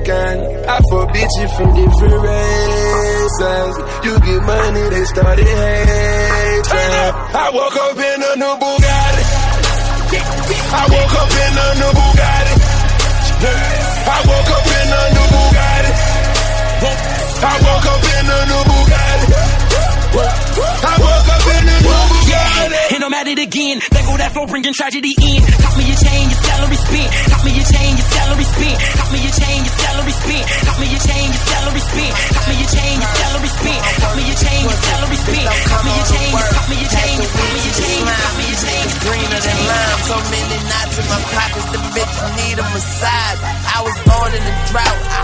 [SPEAKER 10] Jamaican. I forbid you from different races. You get money, they started hating. I woke up in a new Bugatti. I woke up in a new Bugatti. I woke up in a new Bugatti. I woke up in a new Bugatti. I woke up in a new Bugatti.
[SPEAKER 26] And I'm at it again. There go that flow bringing tragedy in. Got me your chain, your salary spent. Got me your chain,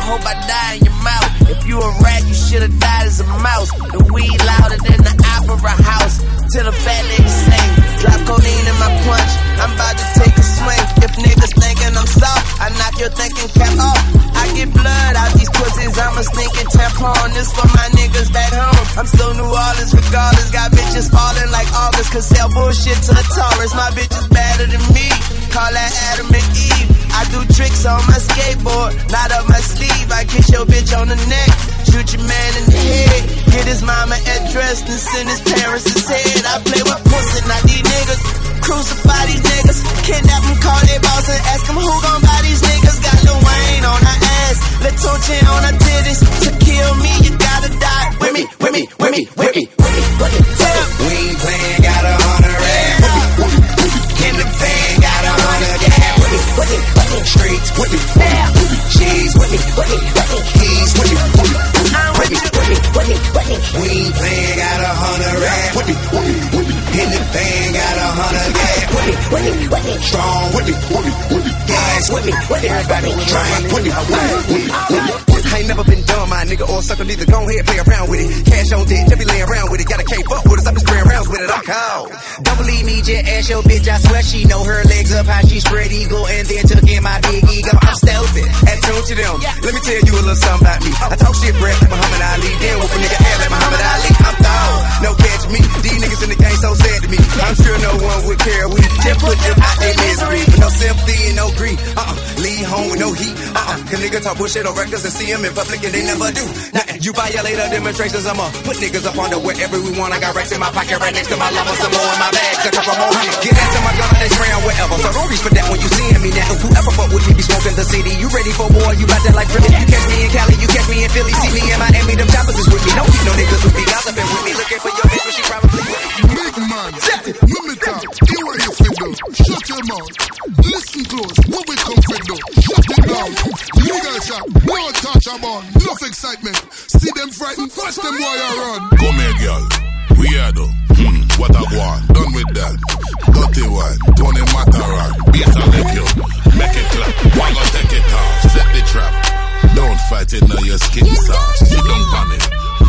[SPEAKER 10] hope I die in your mouth. If you a rat, you should've died as a mouse. The weed louder than the opera house. Till the fat niggas sing. Drop codeine in my punch. I'm about to take a swing. If niggas thinking I'm soft, I knock your thinking cap off. I get blood out these pussies. I'm a stinking tampon. This for my niggas back home. I'm still New Orleans regardless. Got bitches falling like August. Cause sell bullshit to the Taurus. My bitch is better than me.
[SPEAKER 34] call that Adam and Eve. I do tricks on my skateboard, not up my sleeve. I kiss your bitch on the neck, shoot your man in the head. Get his mama address and send his parents his head. I play with pussy, not these niggas. Crucify these niggas, kidnap them, call their boss and ask them who gon' buy these niggas. Got Lil Wayne on her ass, Latoche on her titties. To kill me, you gotta die with me, with me, with me, with me, with me, with me.
[SPEAKER 24] We ain't playing, got a hundred rap. In the van, with me, with me. Streets with me, with me. Cheese with me, with me, with me. Keys with me, with me, with me, with me, with me, with me. We playing, got a hundred racks with me, with me, with me. In the van, got a hundred gas with me, with me, with me. Strong with me, with me, with me. Gas with me, with me, with me. Trying with me, with me, with me.
[SPEAKER 35] I ain't never been dumb, my nigga, or sucker neither. Go ahead, play around with it. Cash on deck, just be laying around with it. Gotta can't fuck with us, I be spraying rounds with it. I'm cold.
[SPEAKER 28] Don't believe me, just ask your bitch. I swear she know her legs up, how she spread eagle, and then took in my big ego. I'm stupid.
[SPEAKER 35] Attitude to them. Let me tell you a little something about me. I Niggas talk bullshit on records and see them in public and they never do. Nothing. You violate our demonstrations. I'ma put niggas up under wherever we want. I got racks in my pocket right next to my llama. Some more in my bag. A couple more here. Get that to my gun, they round wherever. So don't reach for that when you seeing me now. Whoever fuck with me be smoking the city. You ready for war? You got that like Philly. You catch me in Cali, you catch me in Philly. See me in Miami, them choppers is with me. Don't keep no niggas who be gossiping with me. Looking for your bitch, but she probably with me.
[SPEAKER 17] Big man, me talk. You what you feel do. Shut your mouth. Listen close. What we come for do? Shut it down. Legal shop. No touch about. Enough excitement. See them frightened. Watch them wire run.
[SPEAKER 36] Come here, girl. We are though. Hmm, what a one. Done with that. Dirty one. Tony Matterhorn. Beat a lick you. Make it clap. One go take it off. Set the trap. Don't fight it now, your skin soft. Sit down on it.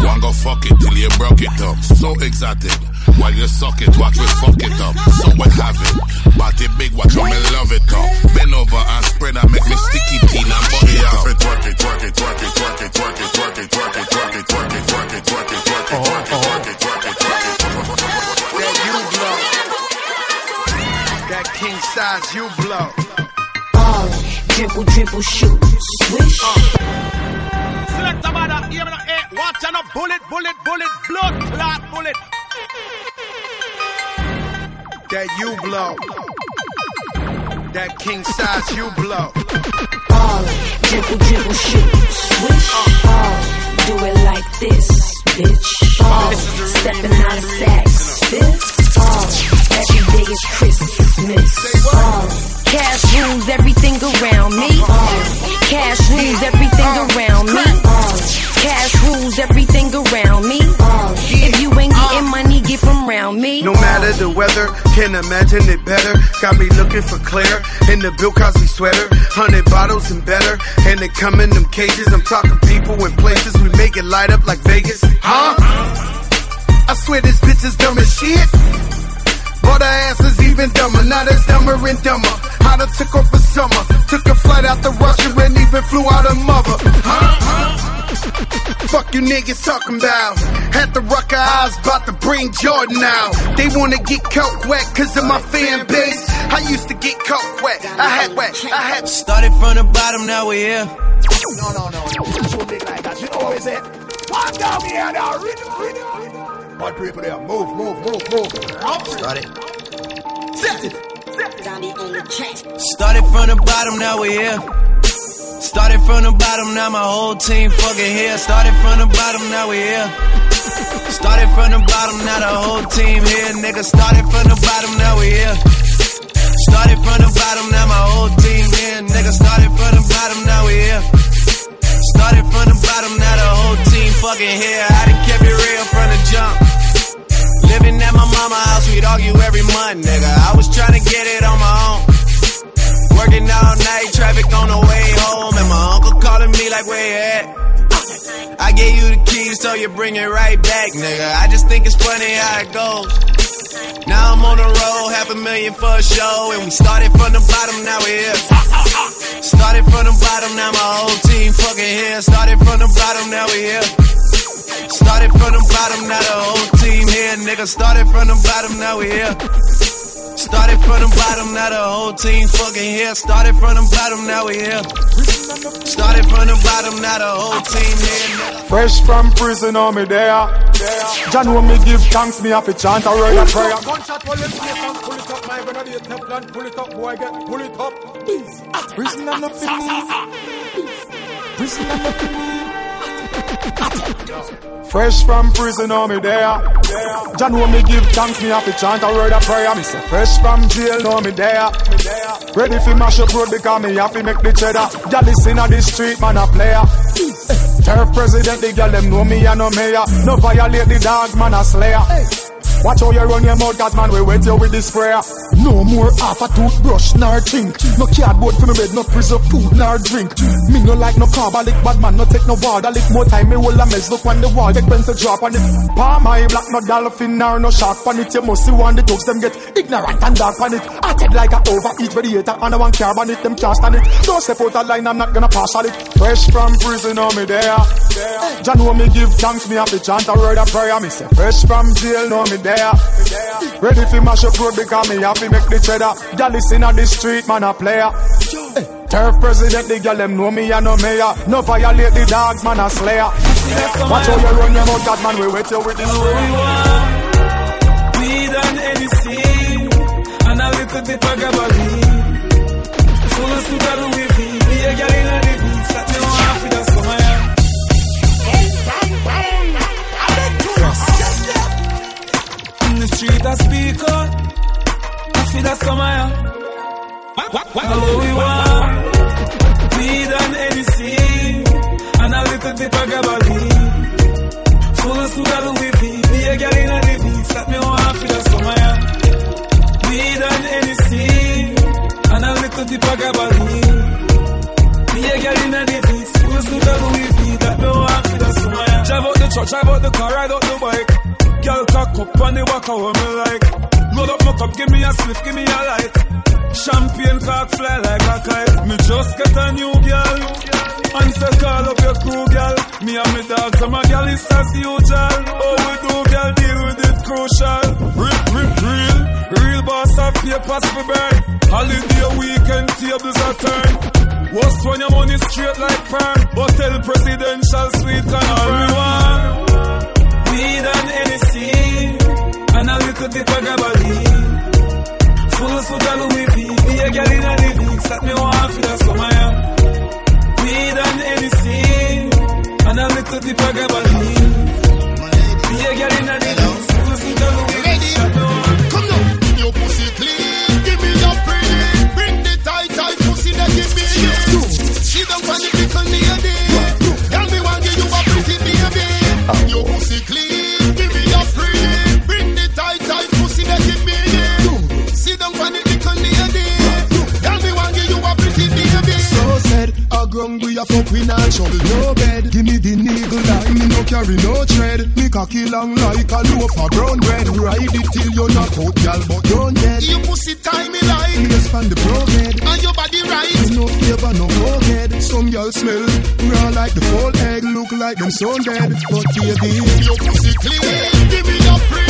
[SPEAKER 36] One go fuck it till you broke it up. So exotic. While you suck it, watch me fuck it up. So what have it? Body big, watch me love it up. Bend over and spread and make me sticky teen and buck it up. Twerk it, twerk it, twerk it, twerk it, twerk it, twerk it, twerk it, twerk it, twerk it, twerk it, twerk it, twerk it, twerk it, twerk it, twerk it, twerk it.
[SPEAKER 6] That you blow. That king size you blow.
[SPEAKER 16] Ballin', dribble, dribble, shoot, swish.
[SPEAKER 37] Select a matter, hear me now, eh? Watch out, bullet, bullet, bullet, blood clot, bullet.
[SPEAKER 6] That you blow. That king size you blow.
[SPEAKER 16] Ballin', dribble, dribble, shoot, swish. Ballin', do it like this, bitch.
[SPEAKER 6] Weather, can imagine it better. Got me looking for Claire in the Bill Cosby sweater. Hundred bottles and better, and they come in them cages. I'm talking people and places. We make it light up like Vegas. Huh? I swear this bitch is dumb as shit. But her ass is even dumber, now that's dumber and dumber. I done took off for summer, took a flight out to Russia and even flew out her mother. Huh? Fuck you niggas talking about. Had the Rucker eyes, about to bring Jordan out. They wanna get coke wet cause of my fan base. I used to get coke wet, I had wet, I had.
[SPEAKER 28] Started from the bottom, now we're here.
[SPEAKER 14] No, no, no, no. Too big like that. You know what is it? One down here it, it, it. My people there. Move, move, move, move. Up.
[SPEAKER 28] Started.
[SPEAKER 14] Set it.
[SPEAKER 28] Started from the bottom, now we're here. Started from the bottom, now my whole team fucking here. Started from the bottom, now we're here. Started from the bottom, now the whole team here. Nigga, started from the bottom, now we're here. Started from the bottom, now my whole team here. Nigga, started from the bottom, now we're here. Started from the bottom, now the whole team fucking here. I done kept it real from the jump. Living at my mama house, we'd argue every month, nigga. I was trying to get it on my own. Working all night, traffic on the way home, and my uncle calling me like, where you at? I gave you the keys, so you bring it right back, nigga. I just think it's funny how it goes. Now I'm on the road, half a million for a show, and we started from the bottom, now we're here. Started from the bottom, now my whole team fucking here. Started from the bottom, now we're here. Started from the bottom, now the whole team here, nigga. Started from the bottom, now we here. Started from the bottom, now the whole team fucking here. Started from the bottom, now we here. Started from the bottom, now the whole team here.
[SPEAKER 7] Fresh from prison, on me there. John, when me give thanks, me have to chant a word of prayer.
[SPEAKER 8] Gunshot for let's get and pull it up, my grenade, Teflon, pull it up, boy, get, pull it up.
[SPEAKER 7] Prison and nothing me. Prison and nothing me. Fresh from prison, on me there. John, when me give thanks, me to chant a word of prayer. Me say, fresh from jail, know me there. Ready for mash up road because me have to make the cheddar. Y'all listen at the street, man, a player. Turf president, the girl them know me and no mayor. No violate the dog, man, a slayer. Watch how you run your mouth, cause man, we wet you with this sprayer. No more half a toothbrush, nor drink. No cardboard for me bed, no preserve food, nor drink. Me no like no carbolic, bad man, no take no water. Lick more time, me hold a mess, look on the wall, take pencil drop on it. Palm eye black, no dolphin, nor no shark on it. You must see one the dogs, them get ignorant and dark on it. I like a overeat radiator, and I want carb on it, them can't stand it. Don't step out a line, I'm not gonna pass on it. Fresh from prison, on me there. John, when me give thanks, me have to chant a word of prayer. Me say, fresh from jail, know me there. Ready for mash up road because me have to make the cheddar. Y'all listen at the street, man, a player. Eh, Turf president, the girl them know me and no mayor. No violate the dogs, man, a slayer. Watch how you run your mouth, God, man, we wet you with this.
[SPEAKER 12] Weed and anything, and a little bit of gabaline. Full of sugar Louis V, be a girl in a In the street I I feel the summer. How we want, weed and anything, and a little bit of gabaline. Full of sugar Louis V, be a girl in a living, set me on for the summer. Weed and anything, and a little bit of gabaline. Be a girl a living, full of sugar Louis V, that me want for the summer. Drive out the truck, drive out the car, ride out the bike. Girl cock up on the walk how me like. Load up my cup, give me a spliff, give me a light. Champagne cock fly like a kite. Me just get a new girl. And say call up your crew, girl. Me and me dogs, and my girl is as usual. Oh, we do, girl, deal with it crucial. Rip, rip, real. Real boss of papers for burn. Holiday weekend tables are turn. What's when your money straight like perm? Hotel presidential suite confirm. Weed and anything, and a little bit of gabaline. Full of Louis V, be a girl in a living, set me one for the summer. Weed and anything, and a little bit of gabaline. Be a girl in a living, full of V, set me.
[SPEAKER 11] Come now, your pussy clean, give me your pretty. Bring the tight, tight pussy that give me. She don't want the pickle me a
[SPEAKER 38] fuck we not shovel no bed. Give me the needle line, me no carry no tread. Me cocky long like a loaf of brown bread. Ride it till you're not out, gal, but don't dead.
[SPEAKER 11] Your pussy tie me like,
[SPEAKER 38] Me span the pro head.
[SPEAKER 11] and your body right.
[SPEAKER 38] No favor, no forehead. Some y'all smell raw like the full egg, look like them so dead. But baby,
[SPEAKER 11] Your pussy clean, give me your pretty.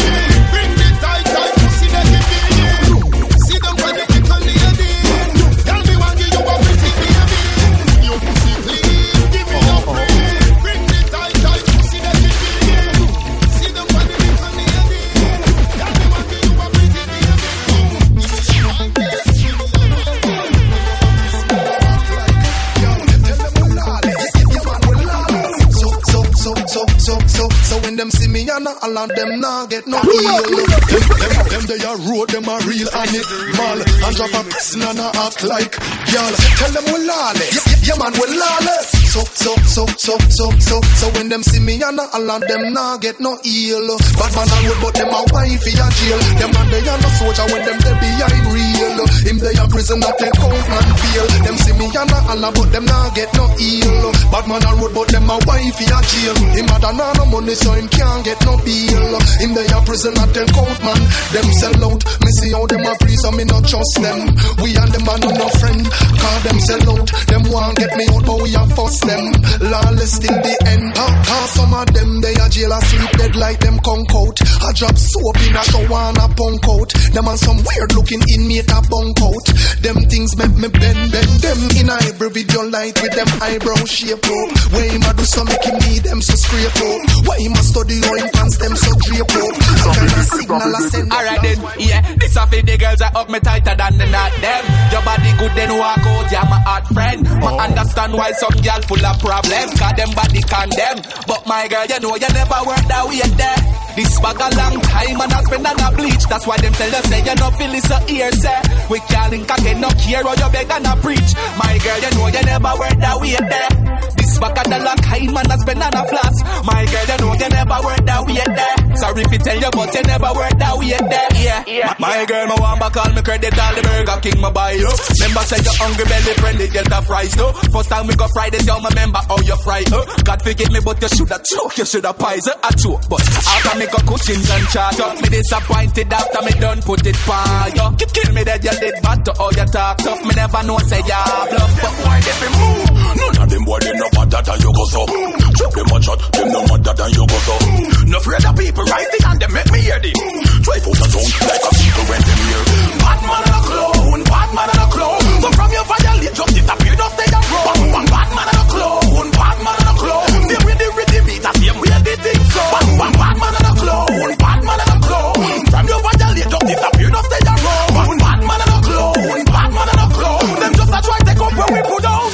[SPEAKER 38] And all of them nah get no heal. Them, them, them they a road, them a real and it mal and drop a pissin and act like y'all. Tell them we lawless, yeah, man we lawless. So, so, so, so, so, so, so when them see me and all of them nah get no heal. Bad man a road, but them a wife a jail. Them man they a no soldier when them they behind real. Him they a prison that take out and feel. Them see me and a Allah, but them not get no heal. Bad man a road, but them a wife a jail. Him a da no money, so him can't get no bill. Him they a prison at them court man. Them sell out. Me see how them a so me not trust them. We and them a no friend. Cause them sell out. Them want get me out, but we a fuss them. Lawless till the end. Cause some of them they a jail asleep dead like them conk out. I drop soap in a shower and a punk out. Them and some weird looking inmate a bunk out. Them things make me bend, bend them in a every video light with them eyebrow shape up. Why him a do so make him need them so scrape up? Why him a study how him pants them so drape up? Some kind of signal I send.
[SPEAKER 33] Alright then, yeah, this a for the girls that hug me tighter than the knot them. Your body good then walk out, yeah, my heart friend. But understand why some girl full of problems, cause them body condemn. But my girl, you know you never work that way there. This bag a long time and I spend on a bleach. That's why them tell us say you no feel so here, say. We can't link again, no care how you beg and a preach. My girl, you know you never work that way there. This bag a the long time and I spend on a floss. My girl, you know you never work that way there. Sorry if you tell you, but you never work that way there. Yeah, yeah. My, my girl, my want back all me credit all the Burger King my buy you. Remember say you hungry belly friendly get the fries though. First time we go Friday, you remember how you fry. Uh. God forgive me, but you shoulda choke, you shoulda pies uh, a choke. But after me go cushions and charge up, me disappointed after me done put it fire. You kill, kill me that you did bad to all you talk tough. Me never know say ya bluff, but why did me move?
[SPEAKER 21] None of them boy they no madder than you go so. Them shot, them no mother than you go so. No afraid of people right? the hand, make me hear the. Try foot the tongue like a people when hear. Bad man a clone. bad man a clone. So from your violin just disappear, don't stay and. Bad man, bad man a bad man a clone. Same way the rhythm
[SPEAKER 39] the same
[SPEAKER 21] way they think
[SPEAKER 39] so. Bad man, bad man a bad man a clown. From your violin
[SPEAKER 21] just disappear, don't
[SPEAKER 39] stay and. Bad man a clone. bad man a clone. Them just a try take up where we put down.